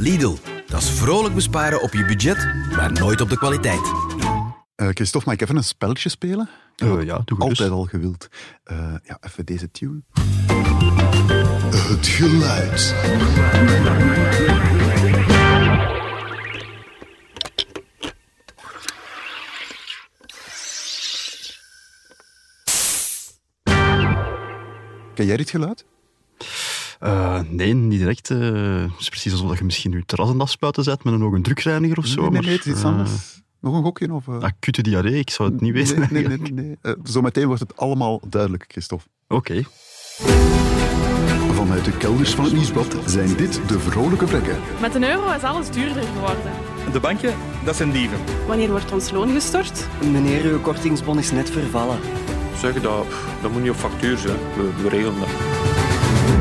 Lidl, dat is vrolijk besparen op je budget, maar nooit op de kwaliteit. Uh, Christophe, mag ik even een spelletje spelen? Uh, ja, doe Altijd dus. al gewild. Uh, ja, even deze tune. Het geluid. Ken jij dit geluid? Uh, nee, niet direct. Uh, het is precies alsof je misschien je terrassen afspuiten zet met een, ook een drukreiniger of zo. Nee, nee, nee het is iets anders. Nog een gokje? Of, uh... Acute diarree, ik zou het niet weten. Nee, nee, nee. nee. Uh, zometeen wordt het allemaal duidelijk, Christophe. Oké. Okay. Vanuit de kelders van het Nieuwsblad zijn dit de vrolijke vlekken. Met een euro is alles duurder geworden. De bankje, dat zijn dieven. Wanneer wordt ons loon gestort? Meneer, uw kortingsbon is net vervallen. Zeg dat, dat moet niet op factuur zijn. We, we regelen dat.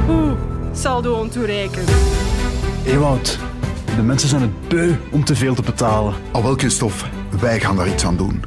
Oeh, saldo ontoereikend. Ewout, de mensen zijn het beu om te veel te betalen. Al wel, Christophe, wij gaan daar iets aan doen.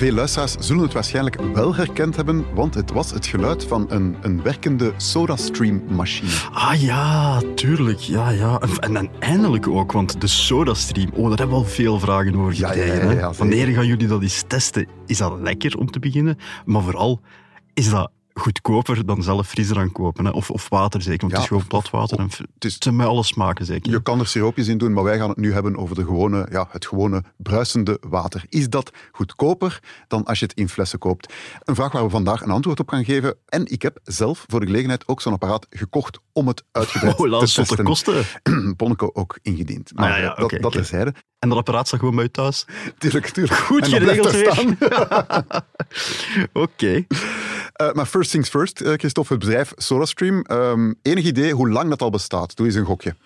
Veel luisteraars zullen het waarschijnlijk wel herkend hebben, want het was het geluid van een, een werkende SodaStream-machine. Ah ja, tuurlijk. Ja, ja. En, en eindelijk ook, want de SodaStream, oh, daar hebben we al veel vragen over Ja, gekregen. ja, Wanneer gaan jullie dat eens testen? Is dat lekker om te beginnen? Maar vooral, is dat goedkoper dan zelf fris eraan kopen? Hè? Of, of water zeker, want Ja, het is gewoon plat water. en het is- met alle smaken zeker. Je kan er siroopjes in doen, maar wij gaan het nu hebben over de gewone, ja, het gewone bruisende water. Is dat goedkoper dan als je het in flessen koopt? Een vraag waar we vandaag een antwoord op gaan geven. En ik heb zelf voor de gelegenheid ook zo'n apparaat gekocht om het uitgebreid Oh, te testen. kosten. Bonneke ook ingediend. Maar Ah, ja, ja, dat, dat terzijde. En dat apparaat staat gewoon bij je thuis. Tuurlijk, tuurlijk. Goed geregeld staan. Oké. Eh, maar first things first, eh, Christophe, het bedrijf SodaStream. Ehm, enig idee hoe lang dat al bestaat? Doe eens een gokje.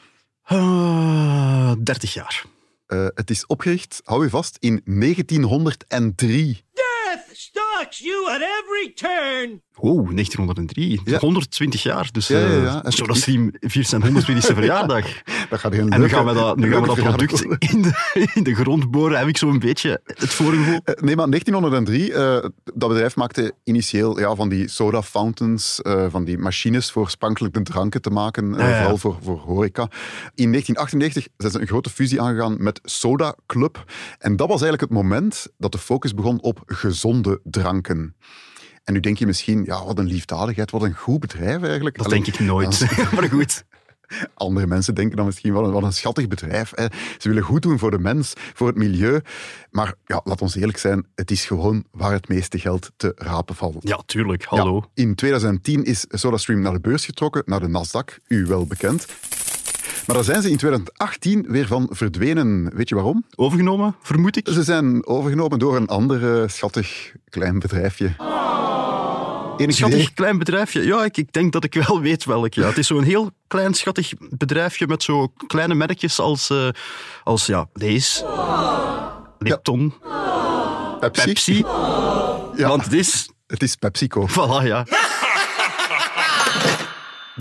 Ah, 30 jaar. Eh, het is opgericht, hou je vast, in 1903. Death you at every turn. Oh, 1903. Ja. 120 jaar. Dus Ja, ja, ja, eh, viert zijn 120ste verjaardag. Dat gaat En nu gaan we dat, nu gaan we dat product in de, in de grond boren, heb ik zo'n beetje het voorgevoel. Eh, Nee, maar 1903, eh, dat bedrijf maakte initieel ja, van die soda fountains, eh, van die machines voor sprankelijke dranken te maken, Ja, ja. vooral voor, voor horeca. In 1998 zijn ze een grote fusie aangegaan met Soda Club. En dat was eigenlijk het moment dat de focus begon op gezonde En nu denk je misschien, ja, wat een liefdadigheid, wat een goed bedrijf eigenlijk. Dat denk ik nooit. maar goed. andere mensen denken dan misschien wel, wat een schattig bedrijf. Hè. Ze willen goed doen voor de mens, voor het milieu. Maar ja, laat ons eerlijk zijn, het is gewoon waar het meeste geld te rapen valt. Ja, tuurlijk. Hallo. Ja, in 2010 is SodaStream naar de beurs getrokken, naar de Nasdaq, u wel bekend. Maar daar zijn ze in 2018 weer van verdwenen. Weet je waarom? Overgenomen, vermoed ik. Ze zijn overgenomen door een ander schattig klein bedrijfje. Enig idee? Schattig klein bedrijfje. Ja, ik, ik denk dat ik wel weet welk. Ja. Het is zo'n heel klein schattig bedrijfje met zo kleine merkjes als, eh, als ja, Lees, Lipton, Pepsi. Pepsi. Ja, Want het is... het is PepsiCo. Voilà, ja.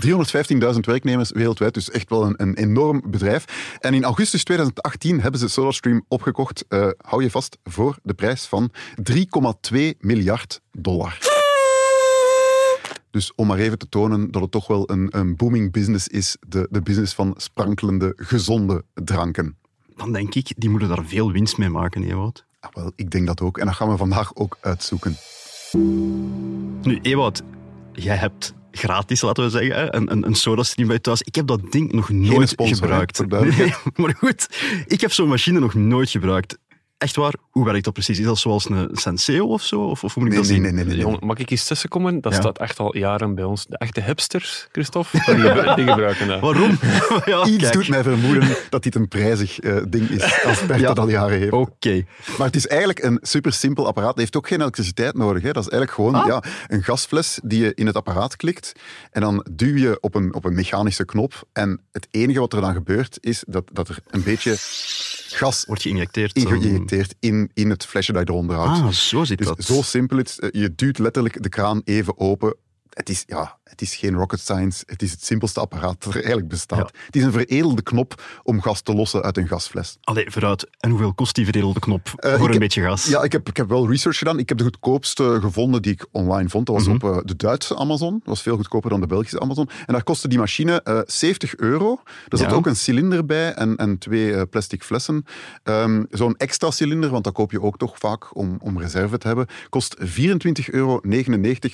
315.000 werknemers wereldwijd, dus echt wel een, een enorm bedrijf. En in augustus 2018 hebben ze SodaStream opgekocht, eh, hou je vast, voor de prijs van 3,2 miljard dollar. Dus om maar even te tonen dat het toch wel een, een booming business is, de, de business van sprankelende, gezonde dranken. Dan denk ik, die moeten daar veel winst mee maken, Ewout. Ah, wel, ik denk dat ook. En dat gaan we vandaag ook uitzoeken. Nu, Ewout, jij hebt gratis, laten we zeggen, een, een, een SodaStream bij thuis. Ik heb dat ding nog nooit sponsor, gebruikt. Nee, maar goed, ik heb zo'n machine nog nooit gebruikt. Echt waar, hoe werkt dat precies? Is dat zoals een Senseo of zo? Of, of hoe moet ik Nee, dat nee, zien? nee, nee. nee, nee. Jong, mag ik eens tussenkomen? Dat Ja. staat echt al jaren bij ons. De echte hipsters, Christophe, die, gebru- die gebruiken dat. Waarom? ja, Iets kijk. doet mij vermoeden dat dit een prijzig eh, ding is, als Bert Ja. dat al jaren heeft. Oké. Maar het is eigenlijk een super simpel apparaat. Het heeft ook geen elektriciteit nodig. Hè. Dat is eigenlijk gewoon Ah. ja, een gasfles die je in het apparaat klikt. En dan duw je op een, op een mechanische knop. En het enige wat er dan gebeurt, is dat, dat er een beetje gas Wordt geïnjecteerd. in, in het flesje dat je eronder houdt. Ah, zo zit dus dat. zo simpel. Het, is, je duwt letterlijk de kraan even open. Het is, ja, het is geen rocket science. Het is het simpelste apparaat dat er eigenlijk bestaat. Het is een veredelde knop om gas te lossen uit een gasfles. Allee, vooruit. En hoeveel kost die veredelde knop Eh, voor een heb- beetje gas? Ja, ik heb, ik heb wel research gedaan. Ik heb de goedkoopste gevonden die ik online vond. Dat was Mhm. op eh, de Duitse Amazon. Dat was veel goedkoper dan de Belgische Amazon. En daar kostte die machine eh 70 euro. Er zat Ja. ook een cilinder bij en, en twee eh, plastic flessen. Ehm, Zo'n extra cilinder, want dat koop je ook toch vaak om, om reserve te hebben, kost 24,99 euro,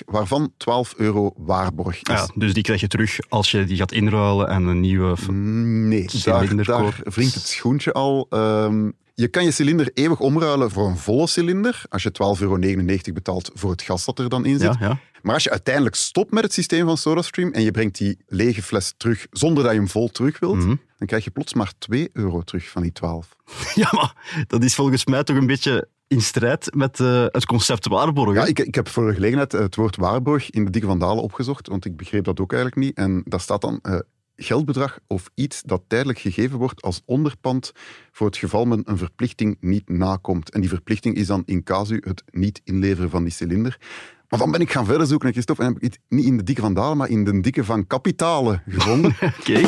waarvan 12 euro waarborg is. Ja, dus die krijg je terug als je die gaat inruilen en een nieuwe... Nee, daar, daar wringt het schoentje al. Ehm, je kan je cilinder eeuwig omruilen voor een volle cilinder, als je 12,99 euro betaalt voor het gas dat er dan in zit. Ja, ja. Maar als je uiteindelijk stopt met het systeem van SodaStream en je brengt die lege fles terug zonder dat je hem vol terug wilt, Mhm. dan krijg je plots maar 2 euro terug van die 12. ja, maar dat is volgens mij toch een beetje in strijd met eh, het concept waarborgen. Ja, ik, ik heb voor de gelegenheid het woord waarborg in de Dikke van Dalen opgezocht, want ik begreep dat ook eigenlijk niet. En daar staat dan eh, geldbedrag of iets dat tijdelijk gegeven wordt als onderpand voor het geval men een verplichting niet nakomt. En die verplichting is dan in casu het niet inleveren van die cilinder. Maar dan ben ik gaan verder zoeken, en Christophe, en heb ik het niet in de Dikke van Dalen, maar in de Dikke van Kapitalen gevonden. Oké.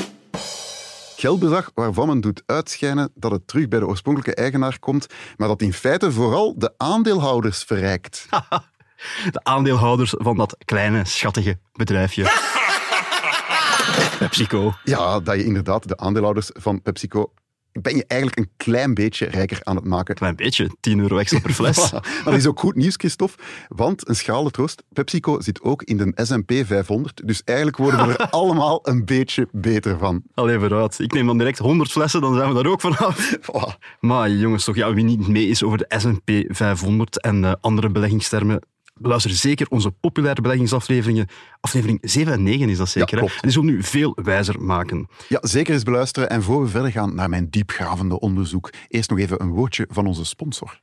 Geldbedrag waarvan men doet uitschijnen dat het terug bij de oorspronkelijke eigenaar komt, maar dat in feite vooral de aandeelhouders verrijkt. De aandeelhouders van dat kleine, schattige bedrijfje. PepsiCo. Ja, dat je inderdaad de aandeelhouders van PepsiCo ben je eigenlijk een klein beetje rijker aan het maken. Klein beetje, 10 euro extra per fles. Voilà. Dat is ook goed nieuws, Christophe, want een schale troost, PepsiCo zit ook in de S&P 500, dus eigenlijk worden we er allemaal een beetje beter van. Allee, vooruit. Ik neem dan direct 100 flessen, dan zijn we daar ook vanaf. Voilà. Maar jongens, toch, ja, wie niet mee is over de S&P 500 en eh, andere beleggingstermen, beluister zeker onze populaire beleggingsafleveringen. Aflevering 7 en 9 is dat zeker. hè? klopt. En die zullen nu veel wijzer maken. Ja, zeker eens beluisteren. En voor we verder gaan naar mijn diepgravende onderzoek, eerst nog even een woordje van onze sponsor.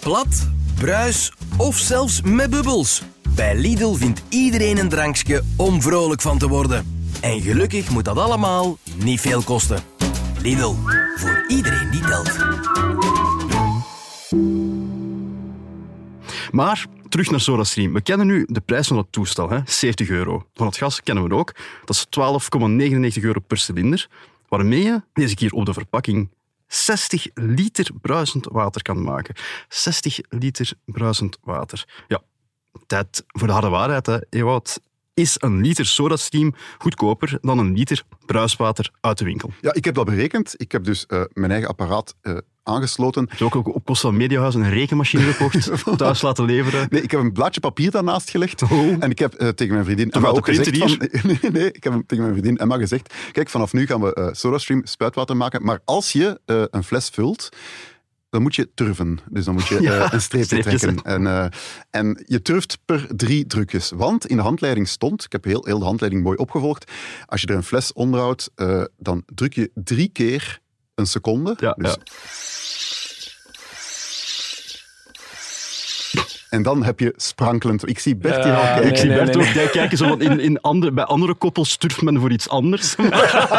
Plat, bruis of zelfs met bubbels. Bij Lidl vindt iedereen een drankje om vrolijk van te worden. En gelukkig moet dat allemaal niet veel kosten. Lidl, voor iedereen Maar terug naar SodaStream. We kennen nu de prijs van het toestel, hè? 70 euro. Van het gas kennen we ook. Dat is 12,99 euro per cilinder. Waarmee je, deze keer op de verpakking, 60 liter bruisend water kan maken. 60 liter bruisend water. Ja, tijd voor de harde waarheid, hè, Ewout. Is een liter SodaStream goedkoper dan een liter bruiswater uit de winkel? Ja, ik heb dat berekend. Ik heb dus eh, mijn eigen apparaat eh, aangesloten. Je hebt ook op kosten van Mediahuis een rekenmachine gekocht, thuis laten leveren. Nee, ik heb een blaadje papier daarnaast gelegd. Oh. En ik heb eh, tegen mijn vriendin Emma ook gezegd... Van, nee, nee, ik heb tegen mijn vriendin Emma gezegd... Kijk, vanaf nu gaan we eh SodaStream spuitwater maken. Maar als je eh, een fles vult... Dan moet je turven. Dus dan moet je Ja, een streepje trekken. En, en je turft per drie drukjes. Want in de handleiding stond, ik heb heel, heel de handleiding mooi opgevolgd, als je er een fles onderhoudt, dan druk je drie keer een seconde. Ja, dus ja. En dan heb je sprankelend... Ik zie Bert hier Ja, al kijken. Ik zie Bert nee, ook nee. kijken, zo, want in, in andere, bij andere koppels turft men voor iets anders.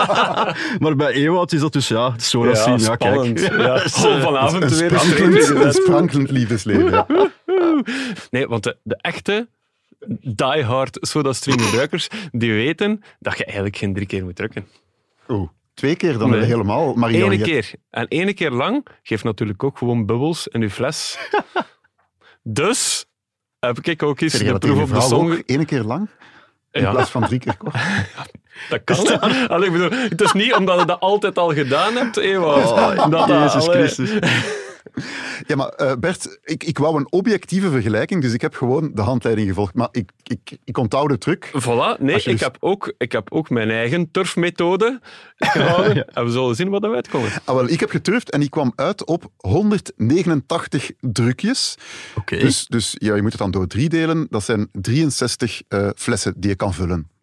maar bij Ewout is dat dus, ja, SodaStream, ja, spannend. kijk. Ja. Oh, vanavond Een weer sprankelend, een sprankelend liefdesleven. Ja. Nee, want de, de echte diehard SodaStream gebruikers, die weten dat je eigenlijk geen drie keer moet drukken. Oeh, twee keer dan Nee. helemaal. Marion, Ene je- keer. En ene keer lang geeft natuurlijk ook gewoon bubbels in je fles. dus heb ik ook eens de proef op de song... ene keer lang? In Ja. plaats van drie keer kort? Dat kan. Allee, bedoel, het is niet omdat je dat altijd al gedaan hebt, Ewout. Oh, dat dat- Jezus allee. Christus. Ja, maar eh, Bert, ik, ik wou een objectieve vergelijking, dus ik heb gewoon de handleiding gevolgd. Maar ik, ik, ik onthoud de truc. Voilà, nee, ik, dus- heb ook, ik heb ook mijn eigen turfmethode gehouden. En we zullen zien wat eruit komt. Ah, wel, ik heb geturfd en die kwam uit op 189 drukjes. Oké. Dus, dus ja, je moet het dan door drie delen. Dat zijn 63 eh, flessen die je kan vullen.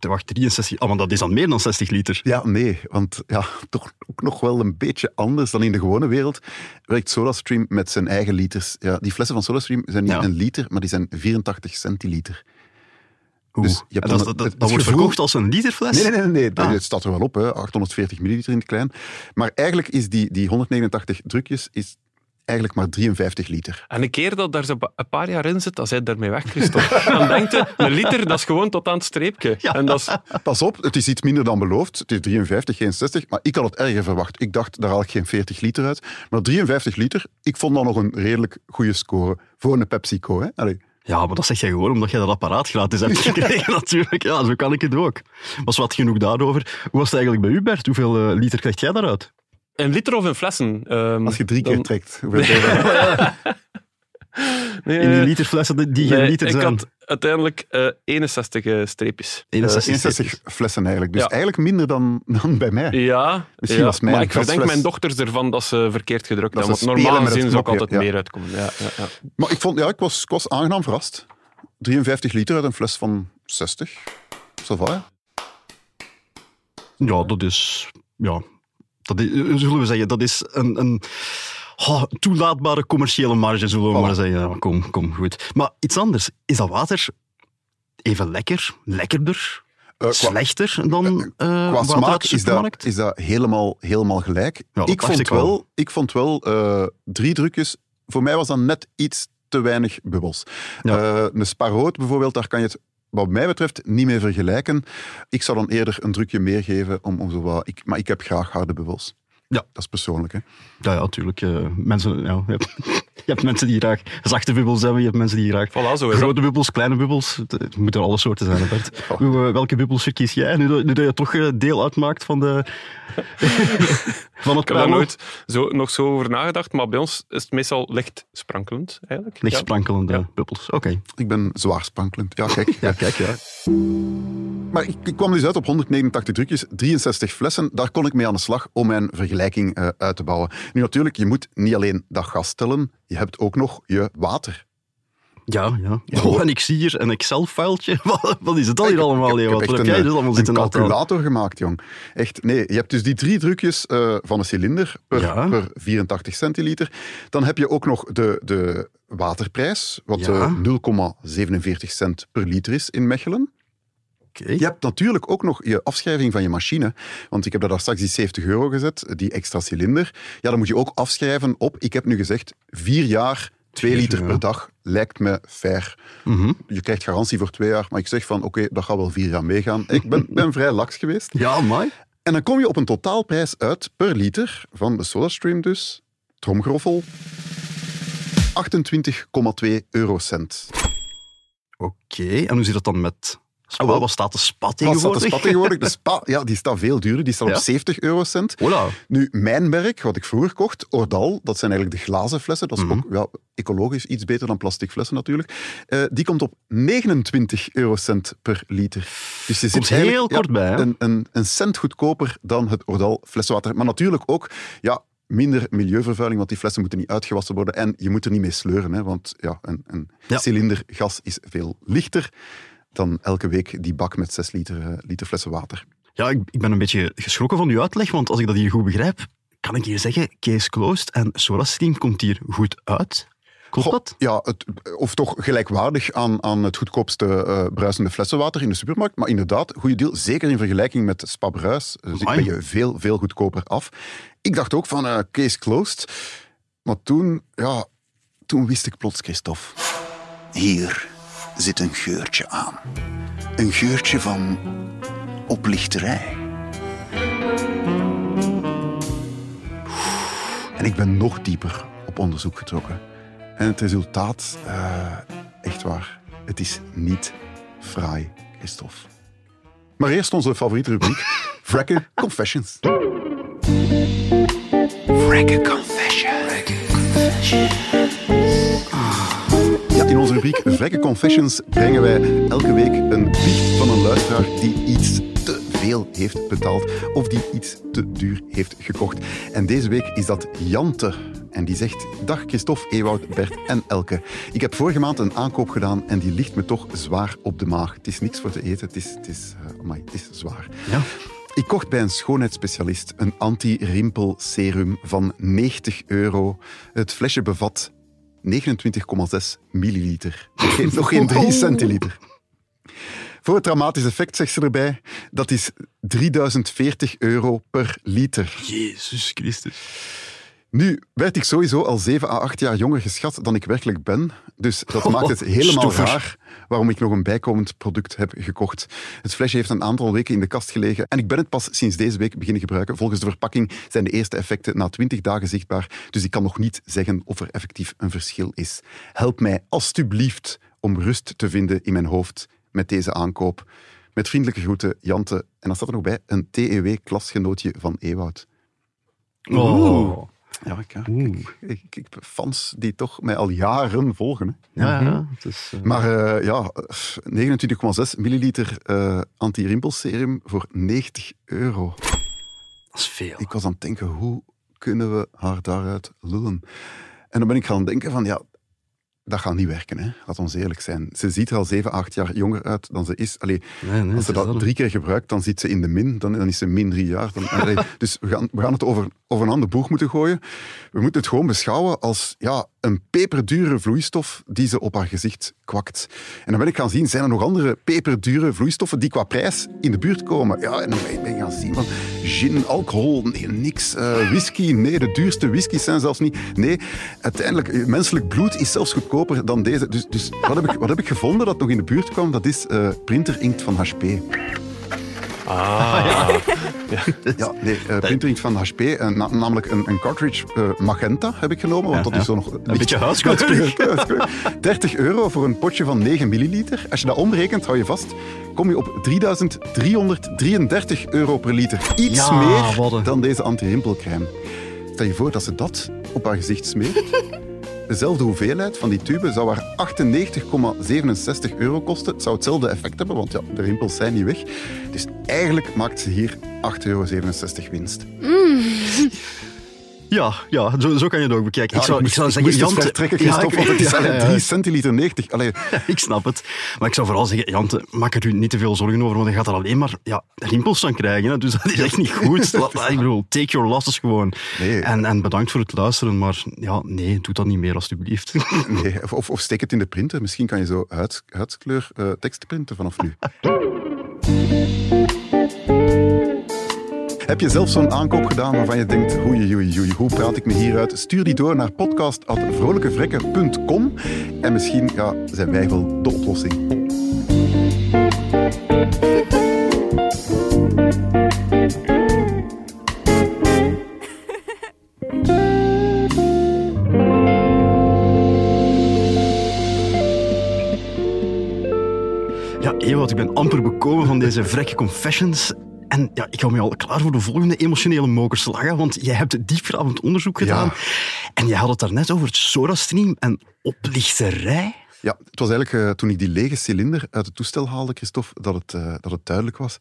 Wacht, 63. Oh, maar dat is dan meer dan 60 liter. Ja, nee, want ja, toch ook nog wel een beetje anders dan in de gewone wereld werkt SodaStream met zijn eigen liters. Ja, die flessen van SodaStream zijn niet Ja. een liter, maar die zijn 84 centiliter. Oeh. Dus je hebt dat, dat, dat wordt verkocht als een literfles? Nee, nee, nee, nee. Ah. het staat er wel op, hè. 840 milliliter in het klein. Maar eigenlijk is die, die 189 drukjes is eigenlijk maar 53 liter. En een keer dat daar zo een paar jaar in zit, dan zijn daarmee weg, Christophe. Dan denkt je, een liter, dat is gewoon tot aan het streepje. En dat is... Pas op, het is iets minder dan beloofd. Het is 53, geen 60. Maar ik had het erger verwacht. Ik dacht, daar haal ik geen 40 liter uit. Maar 53 liter, ik vond dat nog een redelijk goede score voor een PepsiCo. Hè? Allee. Ja, maar dat zeg jij gewoon omdat jij dat apparaat gratis hebt gekregen, natuurlijk. Ja, zo kan ik het ook. Was wat genoeg daarover. Hoe was het eigenlijk bij u, Bert? Hoeveel eh, liter krijg jij daaruit? In liter of in flessen? Ehm, Als je drie keer dan- trekt. Nee, In die literflessen die geen nee, liter ik zijn. had uiteindelijk eh, 61 eh, streepjes. 61 61 flessen eigenlijk. Dus Ja. eigenlijk minder dan, dan bij mij. Ja, Misschien ja, was mijn maar ik verdenk mijn dochters ervan dat ze verkeerd gedrukt Dat hebben. Want normaal gezien zou ik knopje, altijd ja. meer uitkomen. Ja, ja, ja. Maar ik, vond, ja, ik, was, ik was aangenaam verrast. 53 liter uit een fles van 60. Ça va? Ja, dat is... Ja, dat is, eh, zullen we zeggen, dat is een... een oh, toelaatbare commerciële marge, zullen we Voilà. maar zeggen. Ja, kom, kom, goed. Maar iets anders. Is dat water even lekker, lekkerder, Eh, slechter dan eh qua smaak is dat, is dat helemaal, helemaal gelijk. Ja, ik, vond ik wel. wel, ik vond wel drie drukjes. Voor mij was dat net iets te weinig bubbels. Ja. Een sparoot bijvoorbeeld, daar kan je het wat mij betreft niet mee vergelijken. Ik zou dan eerder een drukje meer geven, om, om zo wat, ik, maar ik heb graag harde bubbels. Ja. Dat is persoonlijk. Hè. Ja, ja, natuurlijk. eh, mensen, ja, je hebt mensen die graag zachte bubbels hebben, je hebt mensen die graag Voilà, zo is dat. grote bubbels, kleine bubbels. Het, het moeten alle soorten zijn, Bert. Hoe, eh, welke bubbels verkies jij, nu, dat- nu dat je toch eh, deel uitmaakt van, de, van het Ik heb daar nooit zo, nog zo over nagedacht, maar bij ons is het meestal licht sprankelend, eigenlijk. Licht Ja. sprankelende Ja. bubbels. Oké. Ik ben zwaar sprankelend. Ja, kijk. Ja, kijk, ja. Maar ik, ik kwam dus uit op 189 drukjes, 63 flessen. Daar kon ik mee aan de slag om mijn vergelijking eh, uit te bouwen. Nu natuurlijk, je moet niet alleen dat gas tellen, je hebt ook nog je water. Ja, ja. Oh, en ik zie hier een Excel-filetje. Wat, wat is het al hier allemaal, Ik heb? Wat echt heb een, jij eh, dus allemaal een zitten aftellen? calculator gemaakt, jong. Echt, nee, je hebt dus die drie drukjes eh, van een cilinder per, Ja. per 84 centiliter. Dan heb je ook nog de, de waterprijs, wat Ja. eh, 0,47 cent per liter is in Mechelen. Je hebt natuurlijk ook nog je afschrijving van je machine. Want ik heb daar straks die 70 euro gezet, die extra cilinder. Ja, dan moet je ook afschrijven op, ik heb nu gezegd, vier jaar, twee Vier, liter ja. per dag. Lijkt me fair. Mhm. Je krijgt garantie voor twee jaar, maar ik zeg van, oké, dat gaat wel vier jaar meegaan. Ik ben, ben vrij laks geweest. Ja, mooi. En dan kom je op een totaalprijs uit per liter van de SodaStream dus, tromgroffel, 28,2 eurocent. Oké, en hoe zit het dan met spa? Wel. Wat staat de spat Wat staat de tegenwoordig? spat tegenwoordig? De spa, ja, die staat veel duurder. Die staat Ja? op 70 eurocent. Nu, mijn merk, wat ik vroeger kocht, Ordal, dat zijn eigenlijk de glazen flessen. Dat is Mhm. ook ja, ecologisch iets beter dan plastic flessen natuurlijk. Eh, die komt op 29 eurocent per liter. Dus Komt zit heel kort bij, hè? Een, een, een cent goedkoper dan het Ordal flessenwater. Maar natuurlijk ook ja, minder milieuvervuiling, want die flessen moeten niet uitgewassen worden. En je moet er niet mee sleuren, hè, want ja, een, een Ja. cilinder gas is veel lichter dan elke week die bak met 6 liter, eh, liter flessen water. Ja, ik, ik ben een beetje geschrokken van uw uitleg, want als ik dat hier goed begrijp, kan ik hier zeggen, case closed en SodaStream komt hier goed uit. Klopt dat? Ja, het, of toch gelijkwaardig aan, aan het goedkoopste eh, bruisende flessenwater in de supermarkt. Maar inderdaad, goede deal. Zeker in vergelijking met Spa Bruis. Dus Amai. ben je veel, veel goedkoper af. Ik dacht ook van eh, case closed. Maar toen, ja, toen wist ik plots, Christophe. Hier zit een geurtje aan. Een geurtje van oplichterij. En ik ben nog dieper op onderzoek getrokken. En het resultaat, eh, echt waar, het is niet fraai, Christophe. Maar eerst onze favoriete rubriek, Vrekke Confessions. Confessions. Rubriek Vrekke Confessions brengen wij elke week een biecht van een luisteraar die iets te veel heeft betaald of die iets te duur heeft gekocht. En deze week is dat Jante. En die zegt, dag Christophe, Ewout, Bert en Elke. Ik heb vorige maand een aankoop gedaan en die ligt me toch zwaar op de maag. Het is niks voor te eten, het is, het is, eh, amai, het is zwaar. Ja. Ik kocht bij een schoonheidsspecialist een anti-rimpel serum van 90 euro. Het flesje bevat 29,6 milliliter. Nog geen, nog geen 3 centiliter. Voor het dramatisch effect zegt ze erbij, dat is 3040 euro per liter. Jezus Christus. Nu werd ik sowieso al 7 à 8 jaar jonger geschat dan ik werkelijk ben. Dus dat maakt het helemaal raar waarom ik nog een bijkomend product heb gekocht. Het flesje heeft een aantal weken in de kast gelegen en ik ben het pas sinds deze week beginnen gebruiken. Volgens de verpakking zijn de eerste effecten na 20 dagen zichtbaar, dus ik kan nog niet zeggen of er effectief een verschil is. Help mij alstublieft om rust te vinden in mijn hoofd met deze aankoop. Met vriendelijke groeten, Jante. En dan staat er nog bij een TEW-klasgenootje van Ewoud. Oh. Ja, ik, ik, ik, ik heb fans die toch mij al jaren volgen. Hè. Ja, ja. Het is, eh, Maar eh, ja, 29,6 milliliter eh anti-rimpelserum voor 90 euro. dat is veel. Ik was aan het denken, hoe kunnen we haar daaruit lullen? En dan ben ik gaan denken van, ja, dat gaat niet werken, hè. laat ons eerlijk zijn. Ze ziet er al 7, 8 jaar jonger uit dan ze is. Allee, Nee, nee, als ze dat dat. drie keer gebruikt, dan zit ze in de min. Dan, dan is ze min drie jaar. Dan, allee, dus we gaan, we gaan het over, over een ander boeg moeten gooien. We moeten het gewoon beschouwen als ja, een peperdure vloeistof die ze op haar gezicht kwakt. En dan ben ik gaan zien, zijn er nog andere peperdure vloeistoffen die qua prijs in de buurt komen? Ja, en dan ben ik- gaan zien van gin, alcohol, nee, niks. Eh, whisky, nee, de duurste whiskies zijn zelfs niet. Nee, uiteindelijk, eh, menselijk bloed is zelfs goedkoper dan deze. Dus, dus wat, heb ik, wat heb ik gevonden dat nog in de buurt kwam? Dat is eh printerinkt van HP. Ah, Ja, nee, eh printerinkt van HP, eh, na- namelijk een, een cartridge eh, magenta heb ik genomen, want Ja, dat ja. is zo nog... Een beetje huidskleurig. 30 euro voor een potje van 9 milliliter. Als je dat omrekent, hou je vast, kom je op 3333 euro per liter. Iets Ja, meer dan deze anti-rimpelcrème. Stel je voor dat ze dat op haar gezicht smeert. Dezelfde hoeveelheid van die tube zou haar 98,67 euro kosten. Het zou hetzelfde effect hebben, want ja, de rimpels zijn niet weg. Dus eigenlijk maakt ze hier 8,67 euro winst. Ja, ja zo, zo kan je het ook bekijken. Ja, ik zou, ik zou ik zeggen, Jante... vertrekken, Ja, ik- het is ja, alleen ja, 3 centiliter 90. Allee, Ik snap het. Maar ik zou vooral zeggen, Jante, maak er u niet te veel zorgen over, want je gaat er alleen maar ja, rimpels van krijgen. Hè. Dus dat is echt niet goed. Ik bedoel, take your losses gewoon. Nee. En, en bedankt voor het luisteren, maar ja, nee, doe dat niet meer, alstublieft. nee, of, of, steek het in de printer. Misschien kan je zo huids, huidskleur eh, tekst printen vanaf nu. Heb je zelf zo'n aankoop gedaan waarvan je denkt, oei, oei, oei, hoe praat ik me hieruit? Stuur die door naar podcast.vrolijkevrekken.com en misschien ja, zijn wij wel de oplossing. Ja, Ewout, ik ben amper bekomen van deze vrekke confessions. En ja, ik hou me al klaar voor de volgende emotionele mokerslagen, want jij hebt diepgravend onderzoek gedaan. Ja. En jij had het daarnet over het SodaStream en oplichterij. Ja, het was eigenlijk eh, toen ik die lege cilinder uit het toestel haalde, Christophe, dat het, eh, dat het duidelijk was.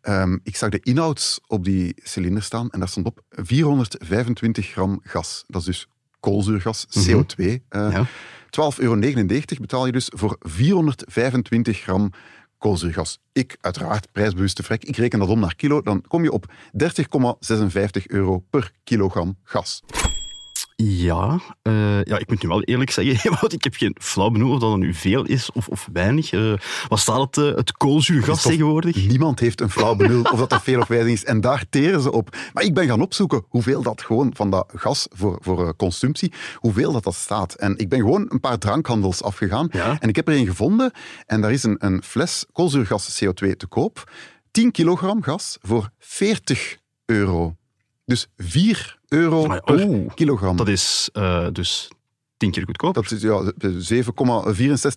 Ehm, ik zag de inhoud op die cilinder staan en daar stond op 425 gram gas. Dat is dus koolzuurgas, CO2. eh, Ja. 12,99 euro betaal je dus voor 425 gram koolzuurgas. Ik, uiteraard, prijsbewuste vrek, ik reken dat om naar kilo, dan kom je op 30,56 euro per kilogram gas. Ja, eh, ja, ik moet nu wel eerlijk zeggen, Ewout, ik heb geen flauw benul of dat er nu veel is of, of weinig. Eh, wat staat het, eh, het koolzuurgas tegenwoordig? Niemand heeft een flauw benul of dat dat veel of weinig is. En daar teren ze op. Maar ik ben gaan opzoeken hoeveel dat gewoon van dat gas voor, voor consumptie, hoeveel dat dat staat. En ik ben gewoon een paar drankhandels afgegaan. Ja. En ik heb er een gevonden. En daar is een, een fles koolzuurgas CO2 te koop. 10 kilogram gas voor 40 euro. Dus 4 euro Maar, per kilogram. Dat is eh, dus tien keer goedkoop. Dat is ja,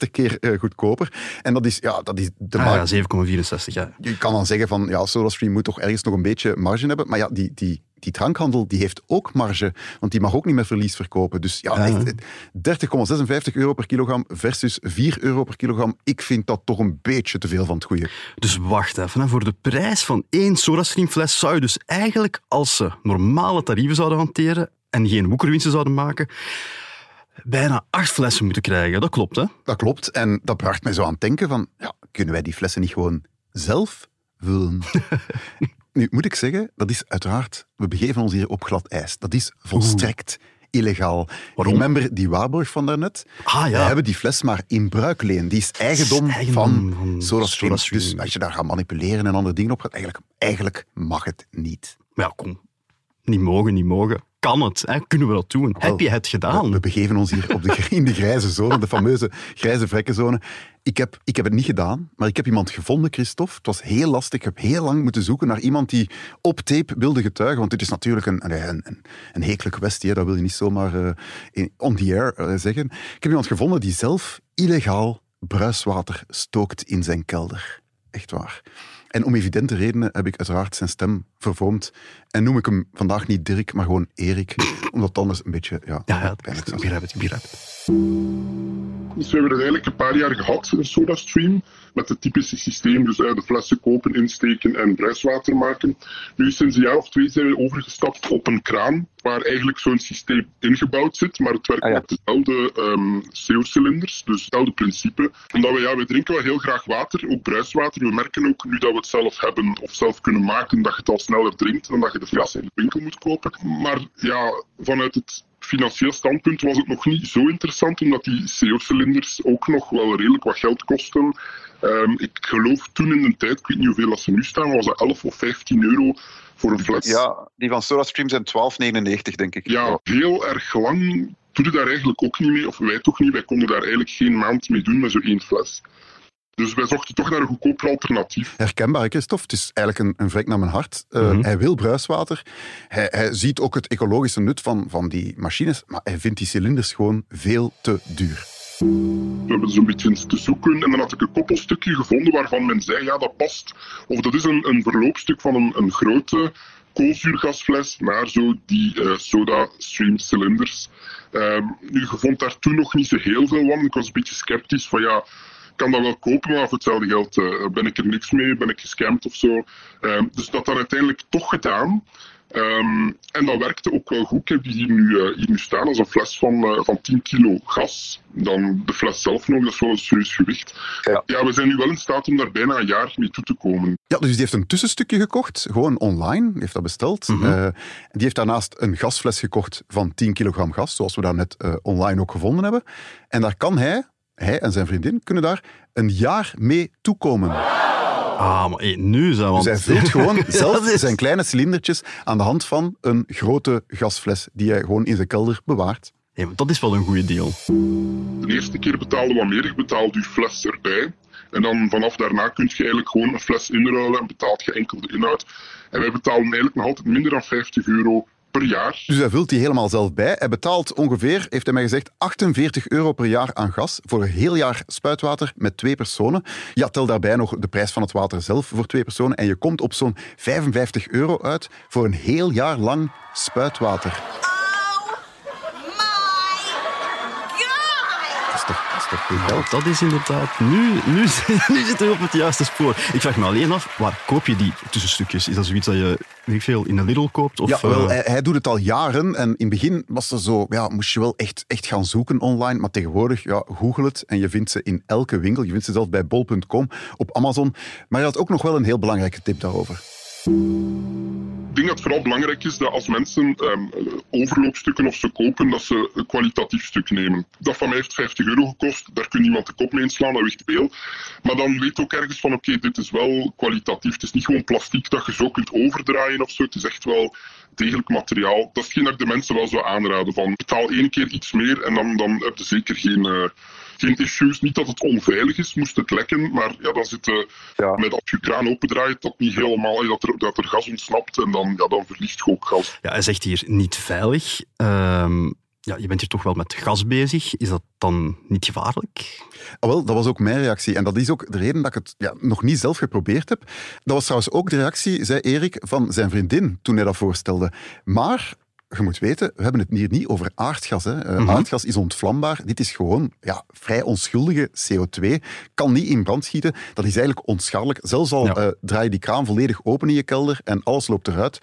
7,64 keer eh, goedkoper. En dat is, ja, dat is de Ah, markt. ja, 7,64, ja. Je kan dan zeggen van, ja, SodaStream moet toch ergens nog een beetje marge hebben. Maar ja, die, die, die drankhandel die heeft ook marge, want die mag ook niet met verlies verkopen. Dus ja, Ja. echt, 30,56 euro per kilogram versus 4 euro per kilogram. Ik vind dat toch een beetje te veel van het goede. Dus wacht even, hè. voor de prijs van één SodaStream-fles zou je dus eigenlijk, als ze normale tarieven zouden hanteren en geen woekerwinsten zouden maken, bijna acht flessen moeten krijgen. Dat klopt, hè? Dat klopt. En dat bracht mij zo aan het denken van, ja, kunnen wij die flessen niet gewoon zelf vullen? nu, moet ik zeggen, dat is uiteraard, we begeven ons hier op glad ijs. Dat is volstrekt illegaal. Waarom? Remember die waarborg van daarnet? Ah, ja. Wij hebben die fles maar in bruikleen. Die is eigendom, is eigendom van, van. SodaStream. Dus als je daar gaat manipuleren en andere dingen op gaat, eigenlijk, eigenlijk mag het niet. Maar ja, kom. Niet mogen, niet mogen. Kan het? Hè? Kunnen we dat doen? Heb je het gedaan? We begeven ons hier op de, in de grijze zone, de fameuze grijze vrekkenzone. Ik heb, ik heb het niet gedaan, maar ik heb iemand gevonden, Christophe. Het was heel lastig. Ik heb heel lang moeten zoeken naar iemand die op tape wilde getuigen. Want dit is natuurlijk een, een, een, kwestie. Hè. Dat wil je niet zomaar uh, on the air uh, zeggen. Ik heb iemand gevonden die zelf illegaal bruiswater stookt in zijn kelder. Echt waar. En om evidente redenen heb ik uiteraard zijn stem vervormd. En noem ik hem vandaag niet Dirk, maar gewoon Erik. Omdat het anders een beetje... Ja, ja, ja pijnlijk ik begrijp het, ik begrijp het. Dus we hebben het eigenlijk een paar jaar gehad, een SodaStream, met het typische systeem, dus de flessen kopen, insteken en bruiswater maken. Nu, sinds een jaar of twee zijn we overgestapt op een kraan, waar eigenlijk zo'n systeem ingebouwd zit, maar het werkt ah, ja. met dezelfde um, CO-cilinders, dus hetzelfde principe. Omdat we, ja, we drinken wel heel graag water, ook bruiswater. We merken ook nu dat we het zelf hebben of zelf kunnen maken, dat je het al sneller drinkt dan dat je de fles in de winkel moet kopen. Maar ja, vanuit het financieel standpunt was het nog niet zo interessant, omdat die CO-cilinders ook nog wel redelijk wat geld kosten. Um, ik geloof toen in de tijd, ik weet niet hoeveel dat ze nu staan, was dat 11 of 15 euro voor een fles. Ja, die van SodaStream zijn 12,99 denk ik. Ja, heel erg lang doe je daar eigenlijk ook niet mee, of wij toch niet. Wij konden daar eigenlijk geen maand mee doen met zo'n één fles. Dus wij zochten toch naar een goedkoper alternatief. Herkenbaar, Christophe. Het is eigenlijk een, een vrek naar mijn hart. Uh, mm -hmm. Hij wil bruiswater. Hij, hij, ziet ook het ecologische nut van, van die machines, maar hij vindt die cilinders gewoon veel te duur. We hebben zo'n beetje te zoeken en dan had ik een koppelstukje gevonden waarvan men zei, ja dat past. Of dat is een, een verloopstuk van een, een grote koolzuurgasfles naar zo die uh, soda stream cilinders. Um, nu, je vond daar toen nog niet zo heel veel van. Ik was een beetje sceptisch van ja, kan dat wel kopen, maar voor hetzelfde geld uh, ben ik er niks mee, ben ik gescamd of zo. Uh, dus dat dan uiteindelijk toch gedaan. Um, en dat werkte ook wel goed. Ik heb die hier nu, uh, hier nu staan als een fles van, uh, van 10 kilo gas. Dan de fles zelf nog, dat is wel een serieus gewicht. Ja. ja. we zijn nu wel in staat om daar bijna een jaar mee toe te komen. Ja, dus die heeft een tussenstukje gekocht, gewoon online, heeft dat besteld. Mm -hmm. uh, die heeft daarnaast een gasfles gekocht van 10 kilogram gas, zoals we dat net online ook gevonden hebben. En daar kan hij, hij en zijn vriendin, kunnen daar een jaar mee toekomen. Ah, maar nu zou Dus hij vult gewoon zelf zijn kleine cilindertjes aan de hand van een grote gasfles die hij gewoon in zijn kelder bewaart. Dat is wel een goede deal. De eerste keer betaalde wat meer, je betaalt je fles erbij. En dan vanaf daarna kun je eigenlijk gewoon een fles inruilen en betaalt je enkel de inhoud. En wij betalen eigenlijk nog altijd minder dan 50 euro per jaar. Dus hij vult die helemaal zelf bij. Hij betaalt ongeveer, heeft hij mij gezegd, 48 euro per jaar aan gas voor een heel jaar spuitwater met twee personen. Ja, tel daarbij nog de prijs van het water zelf voor twee personen en je komt op zo'n 55 euro uit voor een heel jaar lang spuitwater. Ja, dat is inderdaad... Nu, nu, nu zitten we op het juiste spoor. Ik vraag me alleen af, waar koop je die tussenstukjes? Is dat zoiets dat je niet veel in de Lidl koopt? Of, ja, wel, hij, hij, doet het al jaren. En in het begin was er zo, ja, moest je wel echt, echt gaan zoeken online. Maar tegenwoordig, ja, google het en je vindt ze in elke winkel. Je vindt ze zelfs bij bol.com, op Amazon. Maar hij had ook nog wel een heel belangrijke tip daarover. Ik denk dat het vooral belangrijk is dat als mensen um, overloopstukken of ze kopen, dat ze een kwalitatief stuk nemen. Dat van mij heeft 50 euro gekost, daar kun niemand de kop mee inslaan, dat weegt veel. Maar dan weet ook ergens van, oké, dit is wel kwalitatief. Het is niet gewoon plastiek dat je zo kunt overdraaien of zo. Het is echt wel degelijk materiaal. Dat is hetgeen dat de mensen wel zou aanraden. Van, betaal één keer iets meer en dan, dan heb je zeker geen... Uh, geen issues. Niet dat het onveilig is, moest het lekken, maar ja, dan zit uh, ja. met als je kraan opendraait, dat niet helemaal, dat er, dat er gas ontsnapt en dan, ja, dan verliest je ook gas. Ja, hij zegt hier niet veilig. Um, ja, je bent hier toch wel met gas bezig. Is dat dan niet gevaarlijk? Oh, wel, dat was ook mijn reactie. En dat is ook de reden dat ik het ja, nog niet zelf geprobeerd heb. Dat was trouwens ook de reactie, zei Erik, van zijn vriendin toen hij dat voorstelde. Maar je moet weten, we hebben het hier niet over aardgas. Hè. Uh, mm-hmm. Aardgas is ontvlambaar. Dit is gewoon ja, vrij onschuldige CO2. Kan niet in brand schieten. Dat is eigenlijk onschadelijk. Zelfs al ja. uh, draai je die kraan volledig open in je kelder en alles loopt eruit.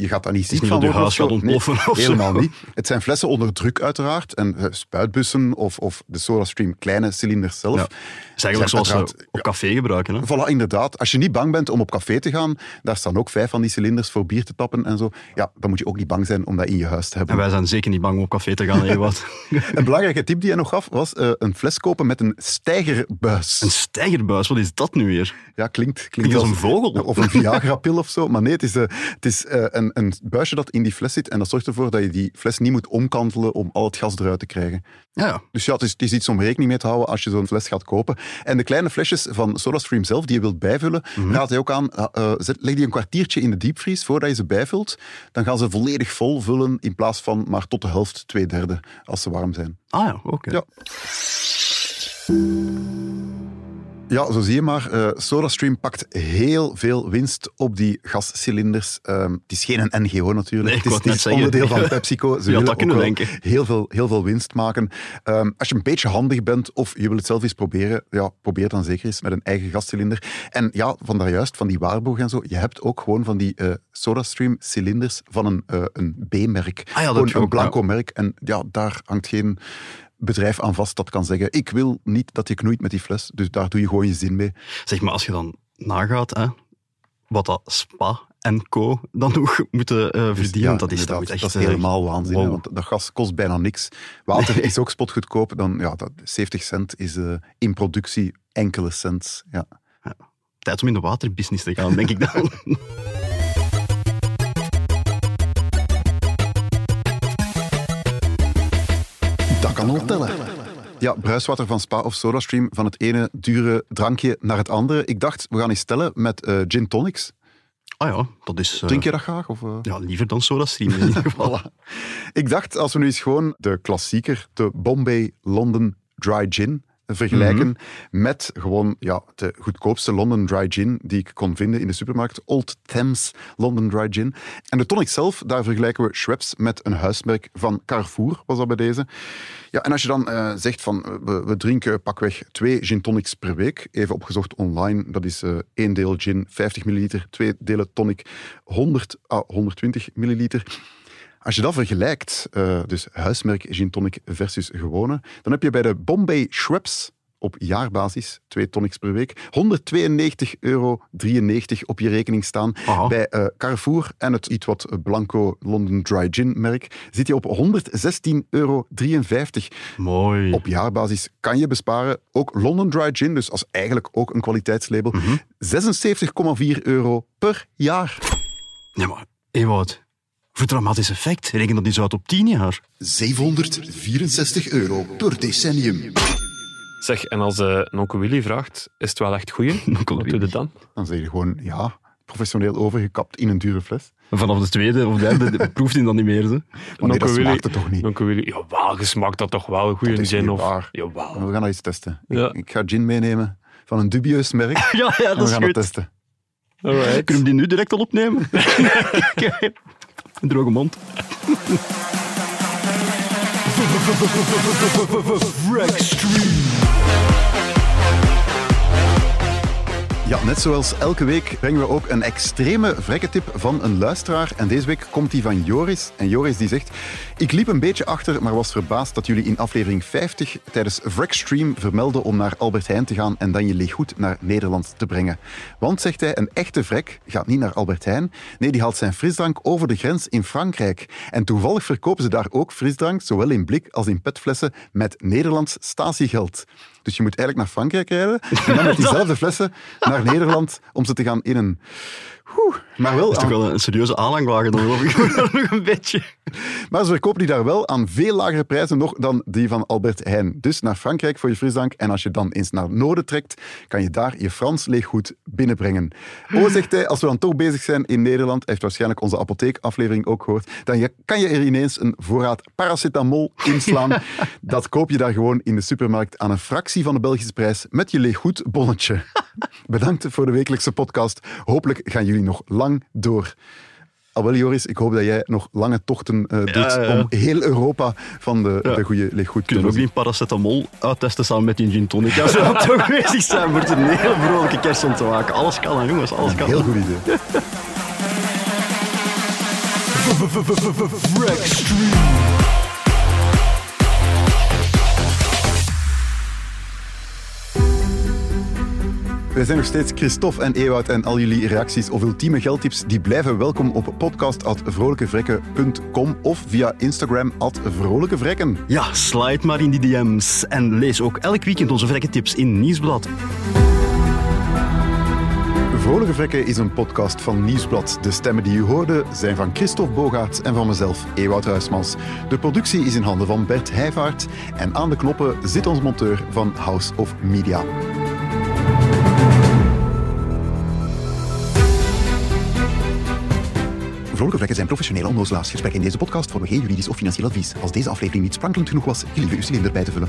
Je gaat daar niet ziek van worden. Huis gaat ontploffen nee, of helemaal niet. Het zijn flessen onder druk uiteraard. En uh, spuitbussen of, of de SodaStream kleine cilinders zelf. Ja. Dat is eigenlijk zoals we op café gebruiken. Hè? Voilà, inderdaad. Als je niet bang bent om op café te gaan, daar staan ook vijf van die cilinders voor bier te tappen en zo. Ja, dan moet je ook niet bang zijn om dat in je huis te hebben. En wij zijn zeker niet bang om op café te gaan, wat. een belangrijke tip die hij nog gaf, was uh, een fles kopen met een stijgerbuis. Een stijgerbuis? Wat is dat nu weer? Ja, klinkt... Klinkt als een vogel. Of een Viagra-pil of zo. Maar nee, het is, uh, het is een, een, een buisje dat in die fles zit en dat zorgt ervoor dat je die fles niet moet omkantelen om al het gas eruit te krijgen. Ja. Dus ja, het is, het is iets om rekening mee te houden als je zo'n fles gaat kopen. En de kleine flesjes van SodaStream zelf, die je wilt bijvullen, raad hij ook aan, uh, uh, zet- leg die een kwartiertje in de diepvries voordat je ze bijvult. Dan gaan ze volledig vol vullen in plaats van maar tot de helft, twee derde, als ze warm zijn. Ah ja, oké. Ja. Ja, zo zie je maar. eh, SodaStream pakt heel veel winst op die gascilinders. Ehm, het is geen een NGO natuurlijk. Nee, het is, het onderdeel van PepsiCo. Ze willen dat ook wel. Heel veel, heel veel winst maken. Ehm, als je een beetje handig bent of je wil het zelf eens proberen, ja, probeer dan zeker eens met een eigen gascilinder. En ja, van daar juist, van die Waarborg en zo, je hebt ook gewoon van die eh SodaStream cilinders van een, eh, een B-merk. Ah ja, dat gewoon een blanco merk. En ja, daar hangt geen bedrijf aan vast dat kan zeggen ik wil niet dat je knoeit met die fles. Dus daar doe je gewoon je zin mee. Zeg maar, als je dan nagaat, hè, wat dat Spa en Co. dan nog moeten eh, Dus verdienen, ja, dat is, dat echt... dat is eh, helemaal waanzin. wow. Want dat gas kost bijna niks. Water is ook spotgoedkoop. Dan, ja, dat, 70 cent is eh, in productie enkele cent. Ja. Tijd om in de waterbusiness te gaan, denk ik dan. kan al tellen. Ja, bruiswater van Spa of SodaStream, van het ene dure drankje naar het andere. Ik dacht, we gaan eens stellen met eh, gin tonics. Ah ja, dat is... eh, Drink je dat graag? Of, eh? Ja, liever dan SodaStream in ieder geval. Voilà. Ik dacht, als we nu eens gewoon de klassieker, de Bombay London Dry Gin, vergelijken met gewoon ja, de goedkoopste London Dry Gin die ik kon vinden in de supermarkt, Old Thames London Dry Gin. En de tonic zelf, daar vergelijken we Schweppes met een huismerk van Carrefour, was dat bij deze. Ja, en als je dan eh, zegt van, eh, we, we drinken pakweg twee gin tonics per week, even opgezocht online, dat is eh, één deel gin, 50 milliliter, twee delen tonic, 100 à 120 milliliter. Als je dat vergelijkt, eh, dus huismerk gin tonic versus gewone, dan heb je bij de Bombay Schweppes op jaarbasis, twee tonics per week, 192,93 euro op je rekening staan. Aha. Bij eh, Carrefour en het iets wat blanco London Dry Gin merk zit je op 116,53 euro. Mooi. Op jaarbasis kan je besparen. Ook London Dry Gin, dus als eigenlijk ook een kwaliteitslabel, 76,4 euro per jaar. Ja, maar Ewout, voor dramatisch effect, reken dat eens uit op 10 jaar. 764 euro per decennium. Zeg, en als een onkel Willy vraagt, is het wel echt goeie? Onkel Wat doe je dan? Dan zeg je gewoon, ja, professioneel overgekapt in een dure fles. Vanaf de tweede of derde proeft hij dan niet meer. Ze. Maar nee, dat Willy- smaakt het toch niet? Onkel Willy, jawel, je smaakt dat toch wel, goeie Dat is gin of... waar. Jawel. We gaan dat eens testen. Ik- Ja. Ik, ga gin meenemen van een dubieus merk. Ja, ja, en we dat gaan dat testen. Alright. Kunnen we die nu direct al opnemen? Een droge mond. Ja, net zoals elke week brengen we ook een extreme vrekketip van een luisteraar. En deze week komt die van Joris. En Joris die zegt... Ik liep een beetje achter, maar was verbaasd dat jullie in aflevering 50 tijdens Vrekstream vermelden om naar Albert Heijn te gaan en dan je leeggoed naar Nederland te brengen. Want, zegt hij, een echte vrek gaat niet naar Albert Heijn. Nee, die haalt zijn frisdrank over de grens in Frankrijk. En toevallig verkopen ze daar ook frisdrank, zowel in blik als in petflessen, met Nederlands statiegeld. Dus je moet eigenlijk naar Frankrijk rijden en dan met diezelfde flessen naar Nederland om ze te gaan innen. Oeh, maar wel Dat is aan- toch wel een serieuze aanhangwagen, dan geloof ik nog een beetje. maar ze verkopen die daar wel aan veel lagere prijzen nog dan die van Albert Heijn. Dus naar Frankrijk voor je frisdrank. En als je dan eens naar het noorden trekt, kan je daar je Frans leeggoed binnenbrengen. Oh, zegt hij, als we dan toch bezig zijn in Nederland, hij heeft waarschijnlijk onze apotheekaflevering ook gehoord, dan je- kan je er ineens een voorraad paracetamol inslaan. Dat koop je daar gewoon in de supermarkt aan een fractie van de Belgische prijs met je leeggoedbonnetje. Bedankt voor de wekelijkse podcast. Hopelijk gaan jullie nog lang door. Al wel, Joris, ik hoop dat jij nog lange tochten eh, doet Ja, ja. om heel Europa van de, Ja. de goede leeggoed te Kunnen ook die paracetamol uittesten samen met die gin tonic? Als we dan toch bezig zijn, wordt het een heel vrolijke kerst om te maken. Alles kan, jongens, alles kan. Heel goed idee. Wij zijn nog steeds Christophe en Ewout en al jullie reacties of ultieme geldtips die blijven welkom op podcast.vrolijkevrekken.com of via Instagram at vrolijkevrekken. Ja, slide maar in die DM's. En lees ook elk weekend onze vrekke tips in Nieuwsblad. Vrolijke Vlekken is een podcast van Nieuwsblad. De stemmen die u hoorde zijn van Christophe Bogaert en van mezelf, Ewout Huismans. De productie is in handen van Bert Heijvaart en aan de knoppen zit ons monteur van House of Media. Vrolijke Vlekken zijn professionele onnozelaars. In deze podcast vormen geen juridisch of financieel advies. Als deze aflevering niet sprankelend genoeg was, gelieve uw cilinder bij te vullen.